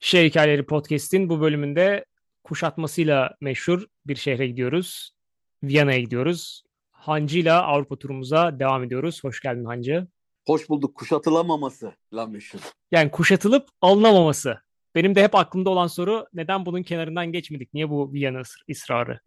Şehir Hikayeleri Podcast'in bu bölümünde kuşatmasıyla meşhur bir şehre gidiyoruz. Viyana'ya gidiyoruz. Hancı ile Avrupa turumuza devam ediyoruz. Hoş geldin Hancı. Hoş bulduk. Kuşatılamaması lan meşhur. Yani kuşatılıp alınamaması. Benim de hep aklımda olan soru neden bunun kenarından geçmedik? Niye bu Viyana ısrarı?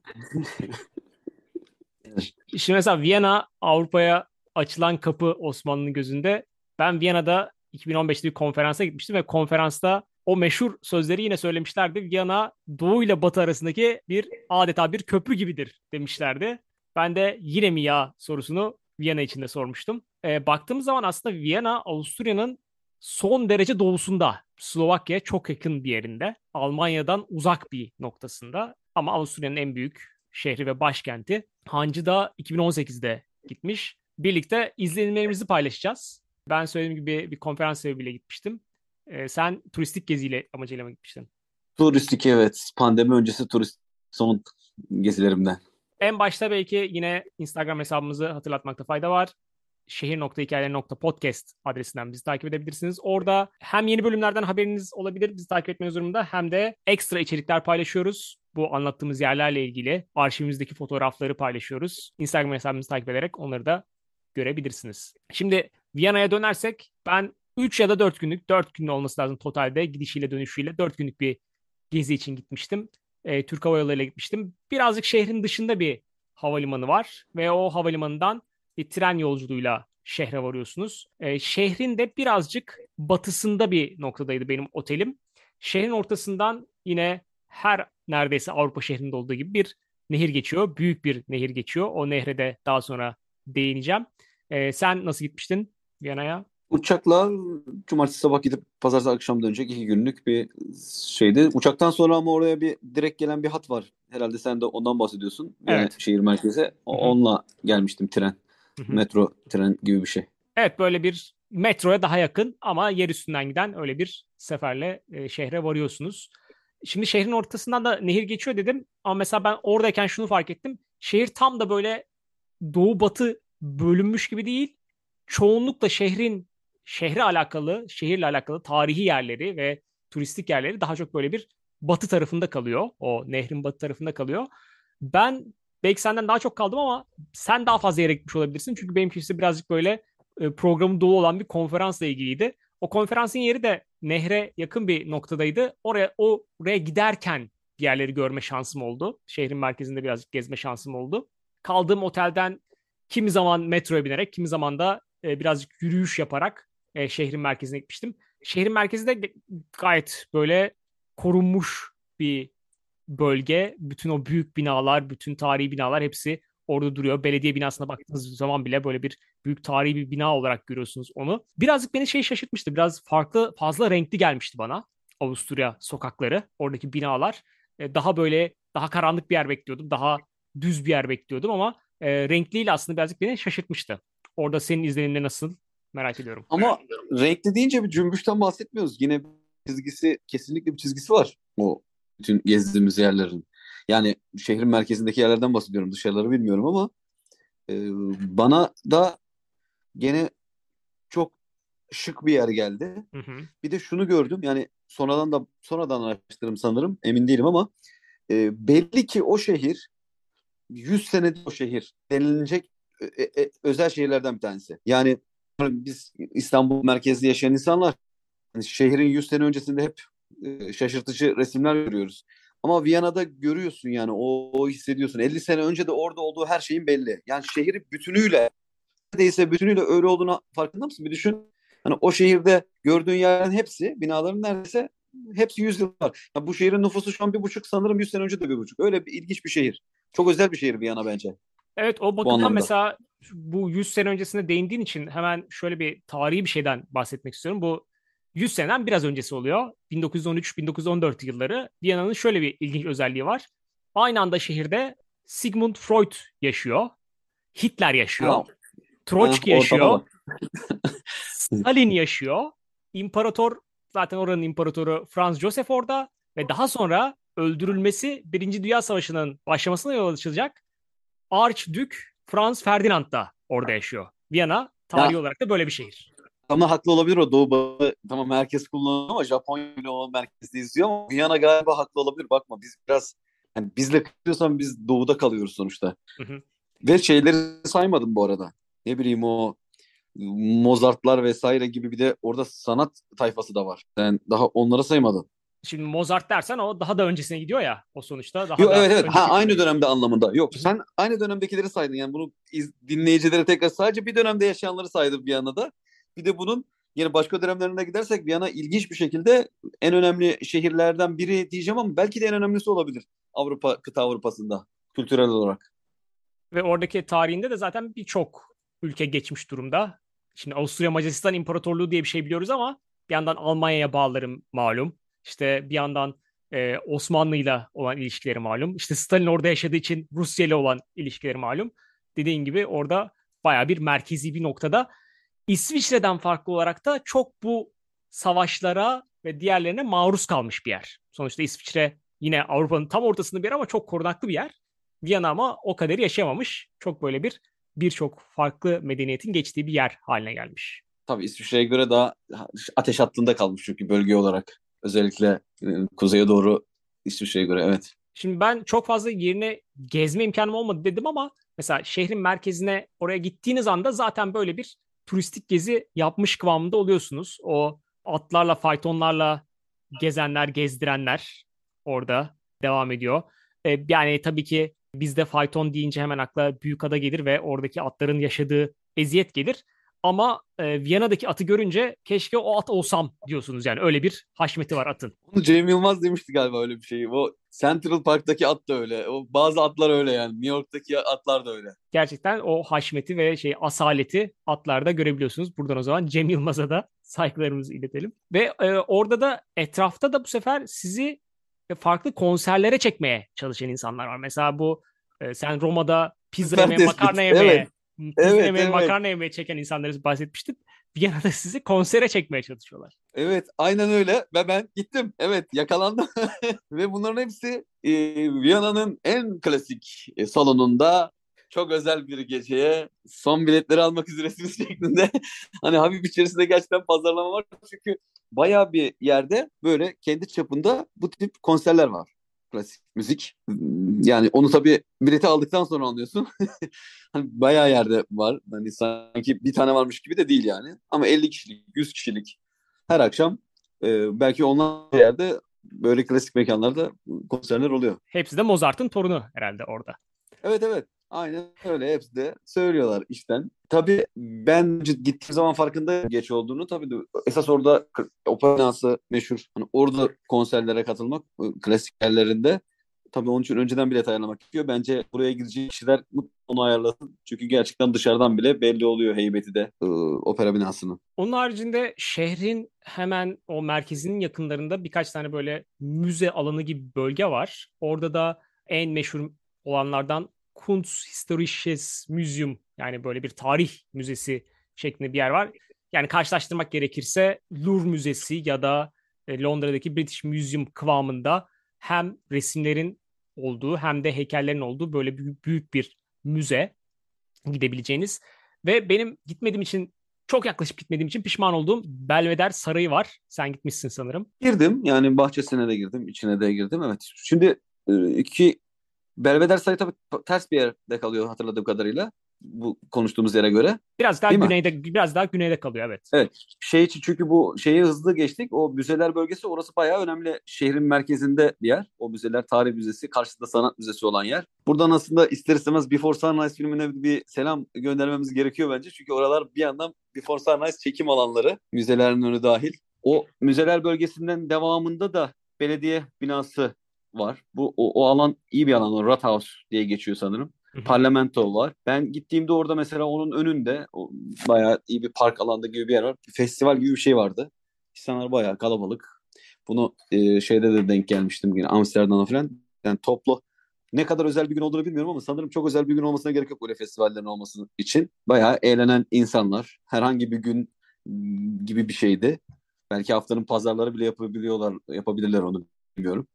Şimdi mesela Viyana Avrupa'ya açılan kapı Osmanlı'nın gözünde. Ben Viyana'da 2015'te bir konferansa gitmiştim ve konferansta o meşhur sözleri yine söylemişlerdi. Viyana Doğu ile Batı arasındaki bir adeta bir köprü gibidir demişlerdi. Ben de yine mi ya sorusunu Viyana içinde sormuştum. E, baktığımız zaman aslında Viyana Avusturya'nın son derece doğusunda. Slovakya çok yakın bir yerinde. Almanya'dan uzak bir noktasında. Ama Avusturya'nın en büyük şehri ve başkenti. Hancı da 2018'de gitmiş. Birlikte izlenimlerimizi paylaşacağız. Ben söylediğim gibi bir konferans sebebiyle gitmiştim. Ee, sen turistik geziyle amacıyla mı gitmiştin? Turistik evet. Pandemi öncesi turist son gezilerimden. En başta belki yine Instagram hesabımızı hatırlatmakta fayda var. Şehir.hikayeleri.podcast adresinden bizi takip edebilirsiniz. Orada hem yeni bölümlerden haberiniz olabilir bizi takip etmeniz durumunda hem de ekstra içerikler paylaşıyoruz. Bu anlattığımız yerlerle ilgili arşivimizdeki fotoğrafları paylaşıyoruz. Instagram hesabımızı takip ederek onları da görebilirsiniz. Şimdi Viyana'ya dönersek ben 3 ya da 4 günlük, 4 gün olması lazım totalde gidişiyle dönüşüyle 4 günlük bir gezi için gitmiştim. E, Türk Hava Yolları ile gitmiştim. Birazcık şehrin dışında bir havalimanı var ve o havalimanından bir tren yolculuğuyla şehre varıyorsunuz. E, şehrin de birazcık batısında bir noktadaydı benim otelim. Şehrin ortasından yine her neredeyse Avrupa şehrinde olduğu gibi bir nehir geçiyor. Büyük bir nehir geçiyor. O nehre de daha sonra değineceğim. E, sen nasıl gitmiştin Viyana'ya? Uçakla cumartesi sabah gidip pazartesi akşam dönecek iki günlük bir şeydi. Uçaktan sonra ama oraya bir direkt gelen bir hat var. Herhalde sen de ondan bahsediyorsun. Evet. Yani şehir merkezi. Onunla gelmiştim tren. Hı-hı. Metro tren gibi bir şey. Evet böyle bir metroya daha yakın ama yer üstünden giden öyle bir seferle e, şehre varıyorsunuz. Şimdi şehrin ortasından da nehir geçiyor dedim ama mesela ben oradayken şunu fark ettim. Şehir tam da böyle doğu batı bölünmüş gibi değil. Çoğunlukla şehrin şehre alakalı, şehirle alakalı tarihi yerleri ve turistik yerleri daha çok böyle bir batı tarafında kalıyor. O nehrin batı tarafında kalıyor. Ben belki senden daha çok kaldım ama sen daha fazla yere gitmiş olabilirsin. Çünkü benimkisi birazcık böyle e, programı dolu olan bir konferansla ilgiliydi. O konferansın yeri de nehre yakın bir noktadaydı. Oraya oraya giderken yerleri görme şansım oldu. Şehrin merkezinde birazcık gezme şansım oldu. Kaldığım otelden kimi zaman metroya binerek, kimi zaman da e, birazcık yürüyüş yaparak e, şehrin merkezine gitmiştim. Şehrin merkezi de gayet böyle korunmuş bir bölge. Bütün o büyük binalar, bütün tarihi binalar hepsi orada duruyor. Belediye binasına baktığınız zaman bile böyle bir büyük tarihi bir bina olarak görüyorsunuz onu. Birazcık beni şey şaşırtmıştı. Biraz farklı, fazla renkli gelmişti bana Avusturya sokakları, oradaki binalar. E, daha böyle daha karanlık bir yer bekliyordum. Daha düz bir yer bekliyordum ama e, renkliyle aslında birazcık beni şaşırtmıştı. Orada senin izlenimin nasıl? Merak ediyorum. Ama renkli deyince bir cümbüşten bahsetmiyoruz. Yine çizgisi kesinlikle bir çizgisi var. O bütün gezdiğimiz yerlerin. Yani şehrin merkezindeki yerlerden bahsediyorum. Dışarıları bilmiyorum ama e, bana da gene çok şık bir yer geldi. Hı hı. Bir de şunu gördüm. Yani sonradan da sonradan araştırdım sanırım. Emin değilim ama e, belli ki o şehir 100 senedir o şehir denilecek e, e, özel şehirlerden bir tanesi. Yani biz İstanbul merkezli yaşayan insanlar yani şehrin 100 sene öncesinde hep e, şaşırtıcı resimler görüyoruz. Ama Viyana'da görüyorsun yani o, o hissediyorsun. 50 sene önce de orada olduğu her şeyin belli. Yani şehri bütünüyle neredeyse bütünüyle öyle olduğunu farkında mısın? Bir düşün. Hani o şehirde gördüğün yerlerin hepsi, binaların neredeyse hepsi 100 yıl var. Yani bu şehrin nüfusu şu an bir buçuk sanırım 100 sene önce de bir buçuk. Öyle bir ilginç bir şehir. Çok özel bir şehir Viyana bence. Evet o bakımdan mesela bu 100 sene öncesinde değindiğin için hemen şöyle bir tarihi bir şeyden bahsetmek istiyorum. Bu 100 seneden biraz öncesi oluyor. 1913-1914 yılları. Viyana'nın şöyle bir ilginç özelliği var. Aynı anda şehirde Sigmund Freud yaşıyor. Hitler yaşıyor. Oh. Troçki yaşıyor. Stalin yaşıyor. İmparator zaten oranın imparatoru Franz Joseph orada ve daha sonra öldürülmesi Birinci Dünya Savaşı'nın başlamasına yol açılacak Archduke Franz Ferdinand da orada yaşıyor. Viyana tarihi Ya olarak da böyle bir şehir. Ama haklı olabilir o Doğu Batı. Tamam herkes kullanıyor ama Japonya bile o merkezde izliyor ama Viyana galiba haklı olabilir. Bakma biz biraz hani bizle kıyasıyorsan biz doğuda kalıyoruz sonuçta. Hı hı. Ve şeyleri saymadım bu arada. Ne bileyim o Mozartlar vesaire gibi bir de orada sanat tayfası da var. Sen daha onlara saymadın. Şimdi Mozart dersen o daha da öncesine gidiyor ya o sonuçta daha Yok da evet evet. Ha aynı dönemde anlamında. Yok sen aynı dönemdekileri saydın. Yani bunu iz, dinleyicilere tekrar sadece bir dönemde yaşayanları saydım Viyana'da. Bir de bunun yine başka dönemlerine gidersek Viyana ilginç bir şekilde en önemli şehirlerden biri diyeceğim ama belki de en önemlisi olabilir. Avrupa kıta Avrupa'sında kültürel olarak. Ve oradaki tarihinde de zaten birçok ülke geçmiş durumda. Şimdi Avusturya Macaristan İmparatorluğu diye bir şey biliyoruz ama bir yandan Almanya'ya bağlarım malum. İşte bir yandan e, Osmanlı'yla olan ilişkileri malum. İşte Stalin orada yaşadığı için Rusya ile olan ilişkileri malum. Dediğin gibi orada baya bir merkezi bir noktada. İsviçre'den farklı olarak da çok bu savaşlara ve diğerlerine maruz kalmış bir yer. Sonuçta İsviçre yine Avrupa'nın tam ortasında bir yer ama çok korunaklı bir yer. Viyana ama o kadar yaşamamış. Çok böyle bir birçok farklı medeniyetin geçtiği bir yer haline gelmiş. Tabii İsviçre'ye göre daha ateş hattında kalmış çünkü bölge olarak. Özellikle e, kuzeye doğru İsviçre'ye göre evet. Şimdi ben çok fazla yerine gezme imkanım olmadı dedim ama mesela şehrin merkezine oraya gittiğiniz anda zaten böyle bir turistik gezi yapmış kıvamında oluyorsunuz. O atlarla, faytonlarla gezenler, gezdirenler orada devam ediyor. E, yani tabii ki bizde fayton deyince hemen akla büyük ada gelir ve oradaki atların yaşadığı eziyet gelir. Ama e, Viyana'daki atı görünce keşke o at olsam diyorsunuz yani öyle bir haşmeti var atın. Onu Cem Yılmaz demişti galiba öyle bir şeyi. O Central Park'taki at da öyle. O bazı atlar öyle yani. New York'taki atlar da öyle. Gerçekten o haşmeti ve şey asaleti atlarda görebiliyorsunuz. Buradan o zaman Cem Yılmaz'a da saygılarımızı iletelim. Ve e, orada da etrafta da bu sefer sizi farklı konserlere çekmeye çalışan insanlar var. Mesela bu e, sen Roma'da pizza yemeye, makarna yemeye, Evet. Evet, yemeye, evet. makarna yemeye çeken insanları bahsetmiştin. Viyana'da sizi konsere çekmeye çalışıyorlar. Evet aynen öyle ve ben gittim. Evet yakalandım. ve bunların hepsi e, Viyana'nın en klasik e, salonunda çok özel bir geceye son biletleri almak üzeresiniz şeklinde. hani hafif içerisinde gerçekten pazarlama var. Çünkü bayağı bir yerde böyle kendi çapında bu tip konserler var. Klasik müzik. Yani onu tabii bileti aldıktan sonra anlıyorsun. hani bayağı yerde var. Hani sanki bir tane varmış gibi de değil yani. Ama 50 kişilik, 100 kişilik her akşam e, belki onlar yerde böyle klasik mekanlarda konserler oluyor. Hepsi de Mozart'ın torunu herhalde orada. Evet evet. Aynen öyle. Hepsi de söylüyorlar işten. Tabii ben gittiğim zaman farkında geç olduğunu tabii de esas orada k- opera binası meşhur. Hani orada konserlere katılmak e, klasik yerlerinde tabii onun için önceden bilet ayarlamak gerekiyor. Bence buraya gidecek kişiler onu ayarlasın. Çünkü gerçekten dışarıdan bile belli oluyor heybeti de e, opera binasının. Onun haricinde şehrin hemen o merkezinin yakınlarında birkaç tane böyle müze alanı gibi bölge var. Orada da en meşhur olanlardan Kunsthistorisches Museum yani böyle bir tarih müzesi şeklinde bir yer var. Yani karşılaştırmak gerekirse Louvre Müzesi ya da e, Londra'daki British Museum kıvamında hem resimlerin olduğu hem de heykellerin olduğu böyle büyük, büyük bir müze gidebileceğiniz ve benim gitmediğim için çok yaklaşıp gitmediğim için pişman olduğum Belvedere Sarayı var. Sen gitmişsin sanırım. Girdim yani bahçesine de girdim, içine de girdim. Evet. Şimdi e, iki Belvedere Sarayı tabii ters bir yerde kalıyor hatırladığım kadarıyla. Bu konuştuğumuz yere göre. Biraz daha Değil mi? güneyde biraz daha güneyde kalıyor evet. Evet. Şey için çünkü bu şeyi hızlı geçtik. O müzeler bölgesi orası bayağı önemli. Şehrin merkezinde bir yer. O müzeler tarih müzesi, karşısında sanat müzesi olan yer. Buradan aslında ister istemez Before Sunrise filmine bir selam göndermemiz gerekiyor bence. Çünkü oralar bir yandan Before Sunrise çekim alanları. Müzelerin önü dahil. O müzeler bölgesinden devamında da belediye binası var. Bu o, o alan iyi bir alan. O Rathaus diye geçiyor sanırım. Hı hı. Parlamento var. Ben gittiğimde orada mesela onun önünde o bayağı iyi bir park alanda gibi bir yer var. Bir festival gibi bir şey vardı. İnsanlar bayağı kalabalık. Bunu e, şeyde de denk gelmiştim yine Amsterdam'da falan. Yani toplu ne kadar özel bir gün olduğunu bilmiyorum ama sanırım çok özel bir gün olmasına gerek yok böyle festivallerin olması için. Bayağı eğlenen insanlar. Herhangi bir gün gibi bir şeydi. Belki haftanın pazarları bile yapabiliyorlar, yapabilirler onu bilmiyorum.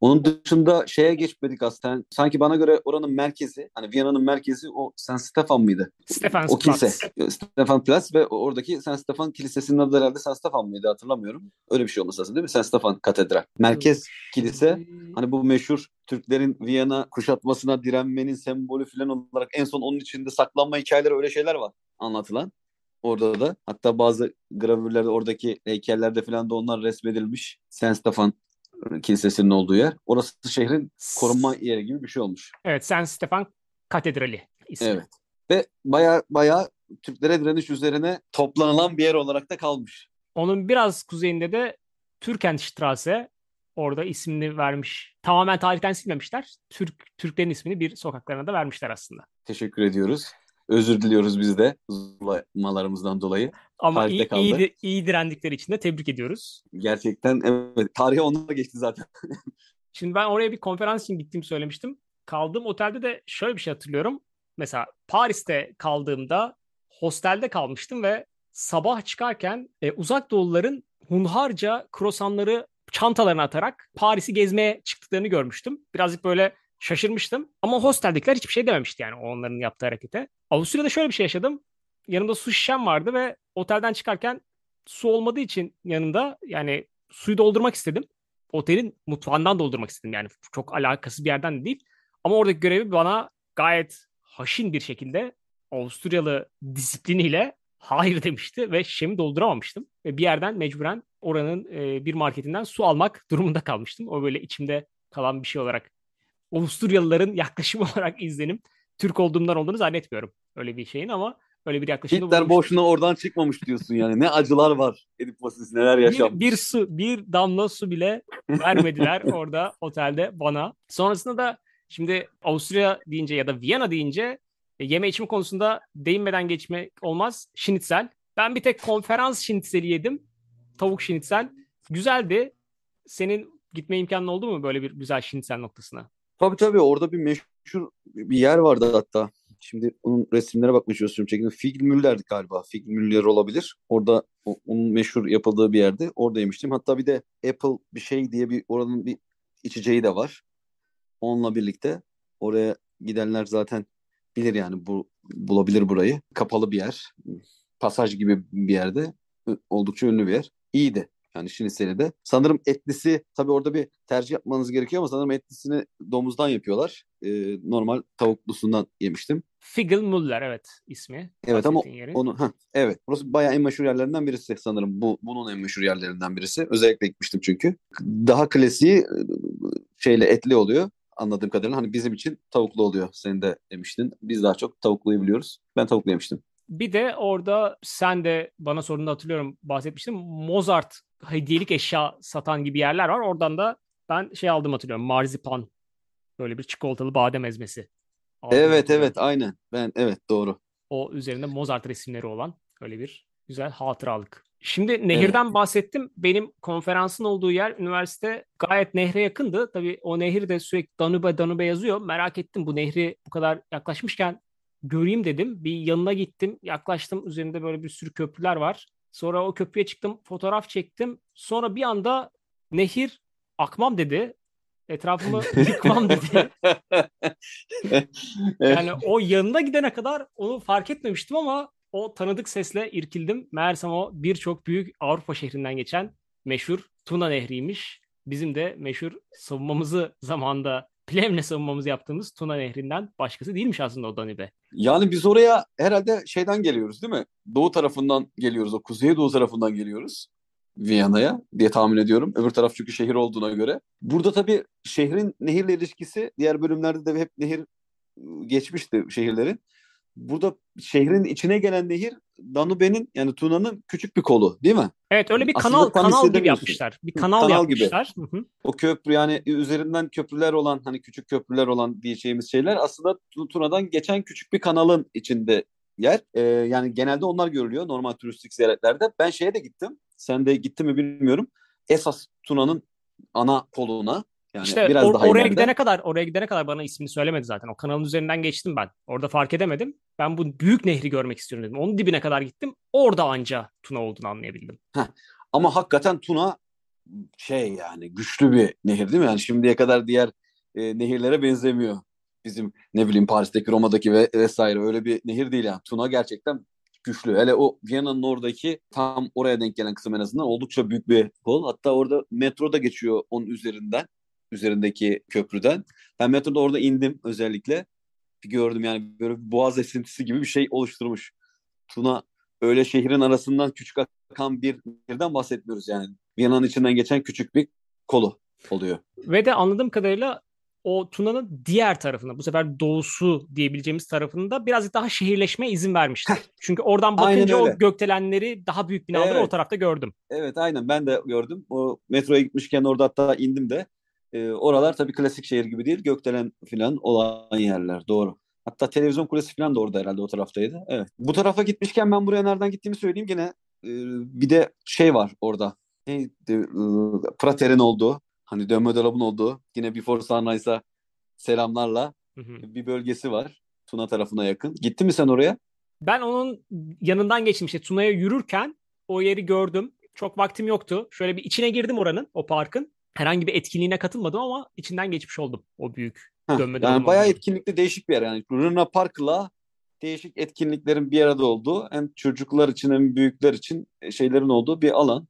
Onun dışında şeye geçmedik aslında. Sanki bana göre oranın merkezi, hani Viyana'nın merkezi o San Stefan mıydı? Stefan O kilise. Stefan Platz ve oradaki San Stefan Kilisesi'nin adı herhalde San Stefan mıydı hatırlamıyorum. Öyle bir şey olması lazım değil mi? San Stefan Katedral. Merkez kilise hani bu meşhur Türklerin Viyana kuşatmasına direnmenin sembolü falan olarak en son onun içinde saklanma hikayeleri öyle şeyler var anlatılan. Orada da hatta bazı gravürlerde oradaki heykellerde falan da onlar resmedilmiş. San Stefan Kilisesi'nin olduğu yer. Orası şehrin korunma yeri gibi bir şey olmuş. Evet, San Stefan Katedrali ismi. Evet. Ve baya baya Türklere direniş üzerine toplanılan bir yer olarak da kalmış. Onun biraz kuzeyinde de Türkenstraße orada ismini vermiş. Tamamen tarihten silmemişler. Türk Türklerin ismini bir sokaklarına da vermişler aslında. Teşekkür ediyoruz. Özür diliyoruz biz de zulamalarımızdan dolayı. Ama iyi, iyi, iyi direndikleri için de tebrik ediyoruz. Gerçekten evet. Tarihe onlar geçti zaten. Şimdi ben oraya bir konferans için gittiğimi söylemiştim. Kaldığım otelde de şöyle bir şey hatırlıyorum. Mesela Paris'te kaldığımda hostelde kalmıştım ve sabah çıkarken e, uzak doğuluların hunharca krosanları çantalarına atarak Paris'i gezmeye çıktıklarını görmüştüm. Birazcık böyle şaşırmıştım. Ama hosteldekiler hiçbir şey dememişti yani onların yaptığı harekete. Avusturya'da şöyle bir şey yaşadım. Yanımda su şişem vardı ve otelden çıkarken su olmadığı için yanında yani suyu doldurmak istedim. Otelin mutfağından doldurmak istedim yani çok alakası bir yerden de değil. Ama oradaki görevi bana gayet haşin bir şekilde Avusturyalı disipliniyle hayır demişti ve şişemi dolduramamıştım. Ve bir yerden mecburen oranın e, bir marketinden su almak durumunda kalmıştım. O böyle içimde kalan bir şey olarak Avusturyalıların yaklaşımı olarak izlenim. Türk olduğumdan olduğunu zannetmiyorum öyle bir şeyin ama öyle bir yaklaşımda Hitler boşuna oradan çıkmamış diyorsun yani. Ne acılar var Edip Vasis neler yaşanmış. Bir, bir su, bir damla su bile vermediler orada otelde bana. Sonrasında da şimdi Avusturya deyince ya da Viyana deyince e, yeme içme konusunda değinmeden geçmek olmaz. Şinitsel. Ben bir tek konferans şinitseli yedim. Tavuk şinitsel. Güzeldi. Senin gitme imkanın oldu mu böyle bir güzel şinitsel noktasına? Tabii tabii orada bir meşhur bir yer vardı hatta. Şimdi onun resimlere bakmaya çalışıyorum çekimde. Fig Müller'di galiba. Fig Müller olabilir. Orada onun meşhur yapıldığı bir yerde. Orada yemiştim. Hatta bir de Apple bir şey diye bir oranın bir içeceği de var. Onunla birlikte oraya gidenler zaten bilir yani bu bulabilir burayı. Kapalı bir yer. Pasaj gibi bir yerde. Oldukça ünlü bir yer. İyiydi. Yani Şiniseli de. Sanırım etlisi tabii orada bir tercih yapmanız gerekiyor ama sanırım etlisini domuzdan yapıyorlar. Ee, normal tavuklusundan yemiştim. Figel Muller evet ismi. Evet ama yeri. onu ha evet. Burası bayağı en meşhur yerlerinden birisi sanırım. Bu bunun en meşhur yerlerinden birisi. Özellikle gitmiştim çünkü. Daha klasiği e, şeyle etli oluyor anladığım kadarıyla. Hani bizim için tavuklu oluyor. Sen de demiştin. Biz daha çok tavukluyu biliyoruz. Ben tavuklu yemiştim. Bir de orada sen de bana sorduğunda hatırlıyorum bahsetmiştim. Mozart hediyelik eşya satan gibi yerler var. Oradan da ben şey aldım hatırlıyorum. Marzipan. Böyle bir çikolatalı badem ezmesi. Aldım evet evet aynen. Ben evet doğru. O üzerinde Mozart resimleri olan öyle bir güzel hatıralık. Şimdi nehirden evet. bahsettim. Benim konferansın olduğu yer üniversite gayet nehre yakındı. Tabii o nehir de sürekli Danube Danube yazıyor. Merak ettim bu nehri bu kadar yaklaşmışken göreyim dedim. Bir yanına gittim. Yaklaştım. Üzerinde böyle bir sürü köprüler var. Sonra o köprüye çıktım, fotoğraf çektim. Sonra bir anda nehir akmam dedi. Etrafımı yıkmam dedi. yani o yanına gidene kadar onu fark etmemiştim ama o tanıdık sesle irkildim. Meğersem o birçok büyük Avrupa şehrinden geçen meşhur Tuna Nehri'ymiş. Bizim de meşhur savunmamızı zamanda Plevne savunmamızı yaptığımız Tuna Nehri'nden başkası değilmiş aslında o Danube. Yani biz oraya herhalde şeyden geliyoruz değil mi? Doğu tarafından geliyoruz. O kuzey doğu tarafından geliyoruz. Viyana'ya diye tahmin ediyorum. Öbür taraf çünkü şehir olduğuna göre. Burada tabii şehrin nehirle ilişkisi diğer bölümlerde de hep nehir geçmişti şehirlerin. Burada şehrin içine gelen nehir Danube'nin yani Tuna'nın küçük bir kolu değil mi? Evet öyle bir kanal kanal gibi yapmışlar. Bir kanal, kanal yapmışlar. Gibi. O köprü yani üzerinden köprüler olan hani küçük köprüler olan diyeceğimiz şeyler aslında Tuna'dan geçen küçük bir kanalın içinde yer. Ee, yani genelde onlar görülüyor normal turistik ziyaretlerde. Ben şeye de gittim. Sen de gittin mi bilmiyorum. Esas Tuna'nın ana koluna yani işte biraz or- daha oraya ileride. gidene kadar oraya gidene kadar bana ismini söylemedi zaten. O kanalın üzerinden geçtim ben. Orada fark edemedim. Ben bu büyük nehri görmek istiyorum dedim. Onun dibine kadar gittim. Orada anca Tuna olduğunu anlayabildim. Heh. Ama hakikaten Tuna şey yani güçlü bir nehir değil mi? Yani şimdiye kadar diğer e, nehirlere benzemiyor. Bizim ne bileyim Paris'teki, Roma'daki ve vesaire öyle bir nehir değil yani. Tuna gerçekten güçlü. Hele o Viyana'nın oradaki tam oraya denk gelen kısım en azından oldukça büyük bir kol. Hatta orada metro da geçiyor onun üzerinden. Üzerindeki köprüden. Ben metroda orada indim özellikle. Bir gördüm yani böyle bir boğaz esintisi gibi bir şey oluşturmuş. Tuna öyle şehrin arasından küçük akan bir nehirden bahsetmiyoruz yani. Viyana'nın içinden geçen küçük bir kolu oluyor. Ve de anladığım kadarıyla o Tuna'nın diğer tarafında bu sefer doğusu diyebileceğimiz tarafında birazcık daha şehirleşme izin vermişler. Çünkü oradan bakınca o gökdelenleri daha büyük binaları evet. o tarafta gördüm. Evet aynen ben de gördüm. O metroya gitmişken orada hatta indim de. E, oralar tabii klasik şehir gibi değil. Gökdelen falan olan yerler doğru. Hatta televizyon kulesi falan da orada herhalde o taraftaydı. Evet. Bu tarafa gitmişken ben buraya nereden gittiğimi söyleyeyim. Gene e, bir de şey var orada. Neydi? E, Prater'in olduğu Hani dönme dolabın olduğu yine Before Sunrise'a selamlarla hı hı. bir bölgesi var. Tuna tarafına yakın. Gitti mi sen oraya? Ben onun yanından geçtim işte Tuna'ya yürürken o yeri gördüm. Çok vaktim yoktu. Şöyle bir içine girdim oranın, o parkın. Herhangi bir etkinliğine katılmadım ama içinden geçmiş oldum o büyük Heh, dönme Yani bayağı olduğu. etkinlikli değişik bir yer yani. Luna Park'la değişik etkinliklerin bir arada olduğu hem çocuklar için hem büyükler için şeylerin olduğu bir alan.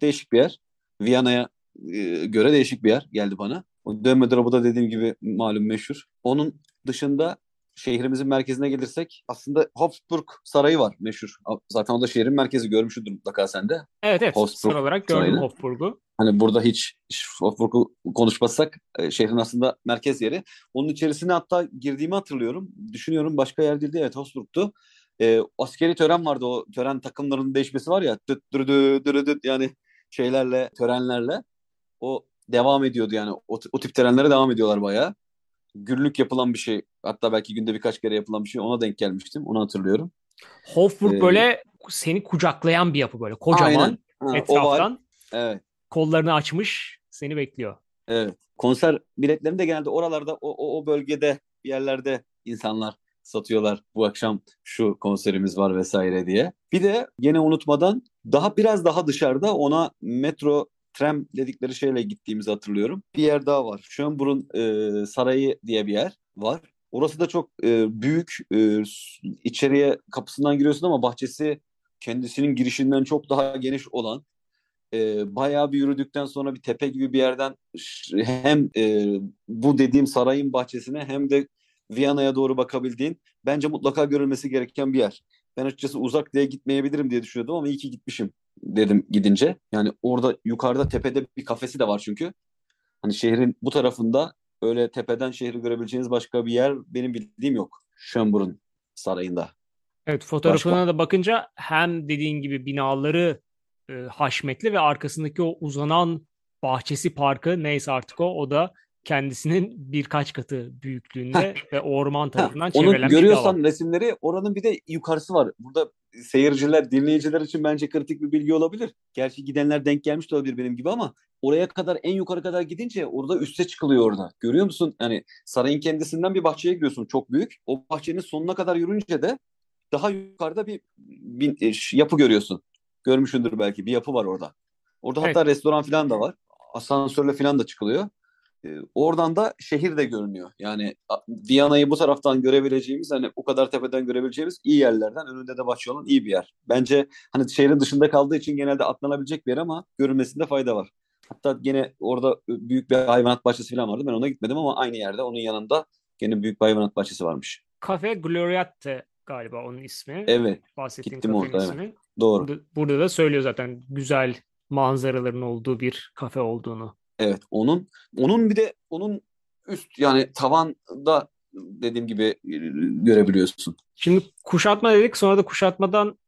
Değişik bir yer. Viyana'ya e, göre değişik bir yer geldi bana. O dönme dolabı da dediğim gibi malum meşhur. Onun dışında şehrimizin merkezine gelirsek aslında Habsburg Sarayı var meşhur. Zaten o da şehrin merkezi görmüşsündür mutlaka sen de. Evet evet Habsburg sıra olarak gördüm Sarayı'nı. Habsburg'u. Hani burada hiç Habsburg'u konuşmazsak e, şehrin aslında merkez yeri. Onun içerisine hatta girdiğimi hatırlıyorum. Düşünüyorum başka yer değildi. Evet Habsburg'tu. E, askeri tören vardı o tören takımlarının değişmesi var ya dıt dıt dıt dıt yani şeylerle törenlerle o devam ediyordu yani. O, o tip törenlere devam ediyorlar bayağı. Günlük yapılan bir şey. Hatta belki günde birkaç kere yapılan bir şey. Ona denk gelmiştim. Onu hatırlıyorum. Hofburg ee, böyle seni kucaklayan bir yapı böyle. Kocaman ha, etraftan. Evet. Kollarını açmış seni bekliyor. Evet. Konser biletlerini de genelde oralarda o, o, o bölgede bir yerlerde insanlar satıyorlar. Bu akşam şu konserimiz var vesaire diye. Bir de yine unutmadan daha biraz daha dışarıda ona metro tram dedikleri şeyle gittiğimizi hatırlıyorum. Bir yer daha var. Schönbrunn e, Sarayı diye bir yer var. Orası da çok e, büyük. E, içeriye kapısından giriyorsun ama bahçesi kendisinin girişinden çok daha geniş olan e, bayağı bir yürüdükten sonra bir tepe gibi bir yerden hem e, bu dediğim sarayın bahçesine hem de Viyana'ya doğru bakabildiğin bence mutlaka görülmesi gereken bir yer. Ben açıkçası uzak diye gitmeyebilirim diye düşünüyordum ama iyi ki gitmişim dedim gidince. Yani orada yukarıda tepede bir kafesi de var çünkü. Hani şehrin bu tarafında öyle tepeden şehri görebileceğiniz başka bir yer benim bildiğim yok. Schönbrunn sarayında. Evet fotoğrafına başka. da bakınca hem dediğin gibi binaları e, haşmetli ve arkasındaki o uzanan bahçesi parkı neyse artık o o da kendisinin birkaç katı büyüklüğünde ve orman tarafından çevrilen Onu görüyorsan resimleri oranın bir de yukarısı var. Burada seyirciler, dinleyiciler için bence kritik bir bilgi olabilir. Gerçi gidenler denk gelmiş de olabilir benim gibi ama oraya kadar en yukarı kadar gidince orada üste çıkılıyor orada. Görüyor musun? Yani sarayın kendisinden bir bahçeye gidiyorsun çok büyük. O bahçenin sonuna kadar yürünce de daha yukarıda bir, bir e, yapı görüyorsun. Görmüşsündür belki bir yapı var orada. Orada evet. hatta restoran falan da var. Asansörle falan da çıkılıyor. E, oradan da şehir de görünüyor. Yani Viyana'yı bu taraftan görebileceğimiz hani o kadar tepeden görebileceğimiz iyi yerlerden önünde de bahçe olan iyi bir yer. Bence hani şehrin dışında kaldığı için genelde atlanabilecek bir yer ama görünmesinde fayda var. Hatta gene orada büyük bir hayvanat bahçesi falan vardı. Ben ona gitmedim ama aynı yerde onun yanında gene büyük bir hayvanat bahçesi varmış. Cafe Gloriette galiba onun ismi. Evet. Bahsettiğim gittim orada ismi. evet. Doğru. Burada, burada da söylüyor zaten güzel manzaraların olduğu bir kafe olduğunu. Evet onun onun bir de onun üst yani tavanda dediğim gibi e, görebiliyorsun. Şimdi kuşatma dedik sonra da kuşatmadan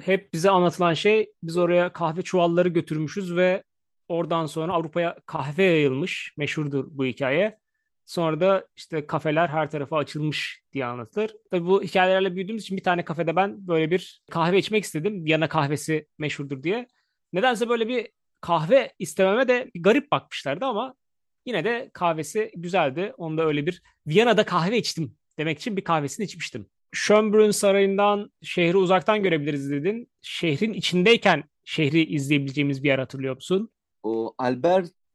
hep bize anlatılan şey biz oraya kahve çuvalları götürmüşüz ve oradan sonra Avrupa'ya kahve yayılmış. Meşhurdur bu hikaye. Sonra da işte kafeler her tarafa açılmış diye anlatılır. Tabii bu hikayelerle büyüdüğümüz için bir tane kafede ben böyle bir kahve içmek istedim. Viyana kahvesi meşhurdur diye. Nedense böyle bir kahve istememe de garip bakmışlardı ama yine de kahvesi güzeldi. Onda öyle bir Viyana'da kahve içtim demek için bir kahvesini içmiştim. Schönbrunn Sarayı'ndan şehri uzaktan görebiliriz dedin. Şehrin içindeyken şehri izleyebileceğimiz bir yer hatırlıyor musun? o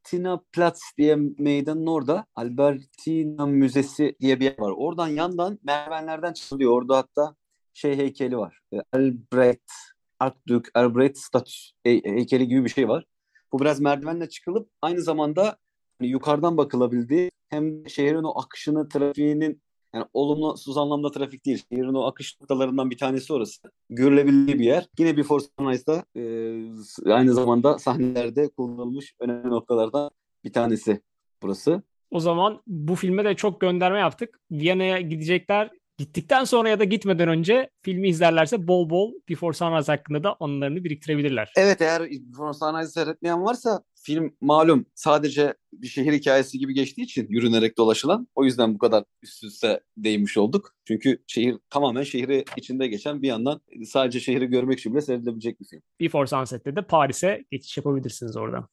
Albertina Platz diye meydanın orada Albertina Müzesi diye bir yer var. Oradan yandan merdivenlerden çıkılıyor. Orada hatta şey heykeli var. E, Albrecht Archduke Albrecht statüsü heykeli gibi bir şey var. Bu biraz merdivenle çıkılıp aynı zamanda hani yukarıdan bakılabildiği hem şehrin o akışını, trafiğinin yani olumsuz anlamda trafik değil. Şehrin o akış noktalarından bir tanesi orası. Görülebildiği bir yer. Yine bir Force Sunrise'da e, aynı zamanda sahnelerde kullanılmış önemli noktalardan bir tanesi burası. O zaman bu filme de çok gönderme yaptık. Viyana'ya gidecekler gittikten sonra ya da gitmeden önce filmi izlerlerse bol bol Before Sunrise hakkında da anılarını biriktirebilirler. Evet eğer Before Sunrise'ı seyretmeyen varsa film malum sadece bir şehir hikayesi gibi geçtiği için yürünerek dolaşılan o yüzden bu kadar üst üste değinmiş olduk. Çünkü şehir tamamen şehri içinde geçen bir yandan sadece şehri görmek için bile seyredilebilecek bir film. Before Sunset'te de Paris'e geçiş yapabilirsiniz oradan.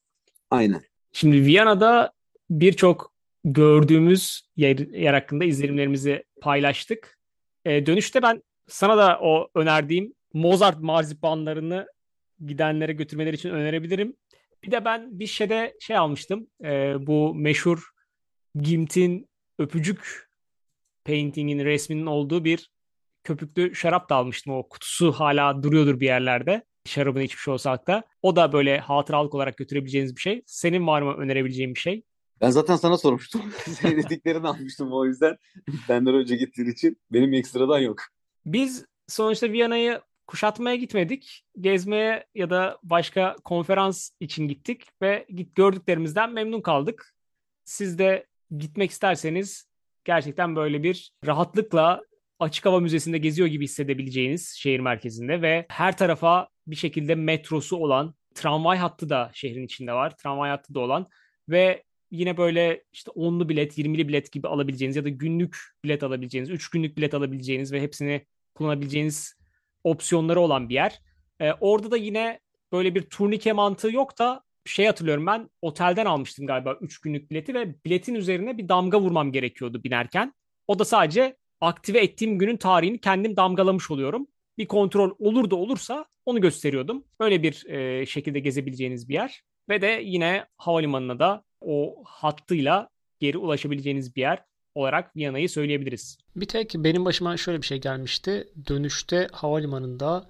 Aynen. Şimdi Viyana'da birçok gördüğümüz yer, yer hakkında izlenimlerimizi paylaştık. E, dönüşte ben sana da o önerdiğim Mozart marzipanlarını gidenlere götürmeleri için önerebilirim. Bir de ben bir şeyde şey almıştım. E, bu meşhur Gimt'in öpücük painting'in resminin olduğu bir köpüklü şarap da almıştım. O kutusu hala duruyordur bir yerlerde. Şarabını içmiş olsak da. O da böyle hatıralık olarak götürebileceğiniz bir şey. Senin var mı önerebileceğin bir şey? Ben zaten sana sormuştum. Senin dediklerini almıştım o yüzden. Benden önce gittiğin için benim ekstradan yok. Biz sonuçta Viyana'yı kuşatmaya gitmedik. Gezmeye ya da başka konferans için gittik ve git gördüklerimizden memnun kaldık. Siz de gitmek isterseniz gerçekten böyle bir rahatlıkla açık hava müzesinde geziyor gibi hissedebileceğiniz şehir merkezinde ve her tarafa bir şekilde metrosu olan tramvay hattı da şehrin içinde var. Tramvay hattı da olan ve yine böyle işte onlu bilet, 20'li bilet gibi alabileceğiniz ya da günlük bilet alabileceğiniz, 3 günlük bilet alabileceğiniz ve hepsini kullanabileceğiniz opsiyonları olan bir yer. Ee, orada da yine böyle bir turnike mantığı yok da şey hatırlıyorum ben otelden almıştım galiba 3 günlük bileti ve biletin üzerine bir damga vurmam gerekiyordu binerken. O da sadece aktive ettiğim günün tarihini kendim damgalamış oluyorum. Bir kontrol olur da olursa onu gösteriyordum. Öyle bir e, şekilde gezebileceğiniz bir yer. Ve de yine havalimanına da o hattıyla geri ulaşabileceğiniz bir yer olarak Viyana'yı söyleyebiliriz. Bir tek benim başıma şöyle bir şey gelmişti. Dönüşte havalimanında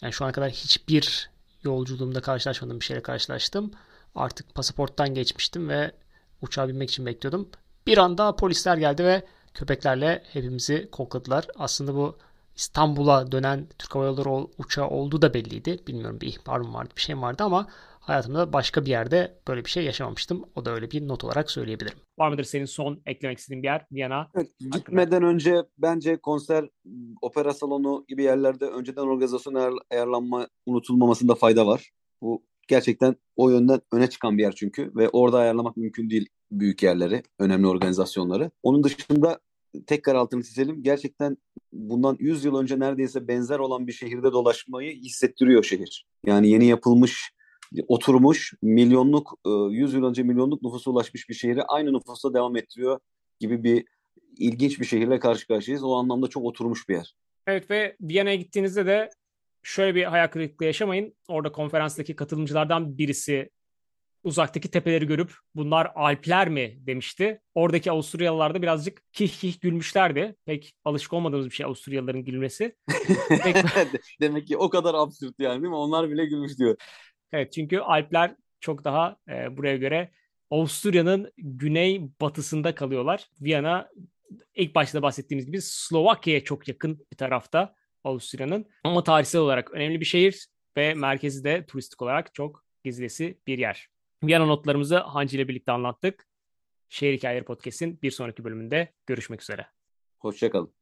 yani şu ana kadar hiçbir yolculuğumda karşılaşmadığım bir şeyle karşılaştım. Artık pasaporttan geçmiştim ve uçağa binmek için bekliyordum. Bir anda polisler geldi ve köpeklerle hepimizi kokladılar. Aslında bu İstanbul'a dönen Türk Hava Yolları uçağı olduğu da belliydi. Bilmiyorum bir ihbar mı vardı bir şey mi vardı ama hayatımda başka bir yerde böyle bir şey yaşamamıştım. O da öyle bir not olarak söyleyebilirim. Var mıdır senin son eklemek istediğin bir yer Viyana? Evet, gitmeden önce bence konser, opera salonu gibi yerlerde önceden organizasyon ayarlanma unutulmamasında fayda var. Bu gerçekten o yönden öne çıkan bir yer çünkü ve orada ayarlamak mümkün değil büyük yerleri, önemli organizasyonları. Onun dışında tekrar altını çizelim. Gerçekten bundan 100 yıl önce neredeyse benzer olan bir şehirde dolaşmayı hissettiriyor şehir. Yani yeni yapılmış oturmuş milyonluk 100 e, yıl önce milyonluk nüfusa ulaşmış bir şehri aynı nüfusta devam ettiriyor gibi bir ilginç bir şehirle karşı karşıyayız. O anlamda çok oturmuş bir yer. Evet ve Viyana'ya gittiğinizde de şöyle bir hayal kırıklığı yaşamayın. Orada konferanstaki katılımcılardan birisi uzaktaki tepeleri görüp bunlar Alpler mi demişti. Oradaki Avusturyalılar da birazcık kih kih gülmüşlerdi. Pek alışık olmadığımız bir şey Avusturyalıların gülmesi. Pek... Demek ki o kadar absürt yani değil mi? Onlar bile gülmüş diyor. Evet çünkü Alpler çok daha e, buraya göre Avusturya'nın güney batısında kalıyorlar. Viyana ilk başta bahsettiğimiz gibi Slovakya'ya çok yakın bir tarafta Avusturya'nın. Ama tarihsel olarak önemli bir şehir ve merkezi de turistik olarak çok gezilesi bir yer. Viyana notlarımızı Hancı ile birlikte anlattık. Şehir Hikayeleri Podcast'in bir sonraki bölümünde görüşmek üzere. Hoşçakalın.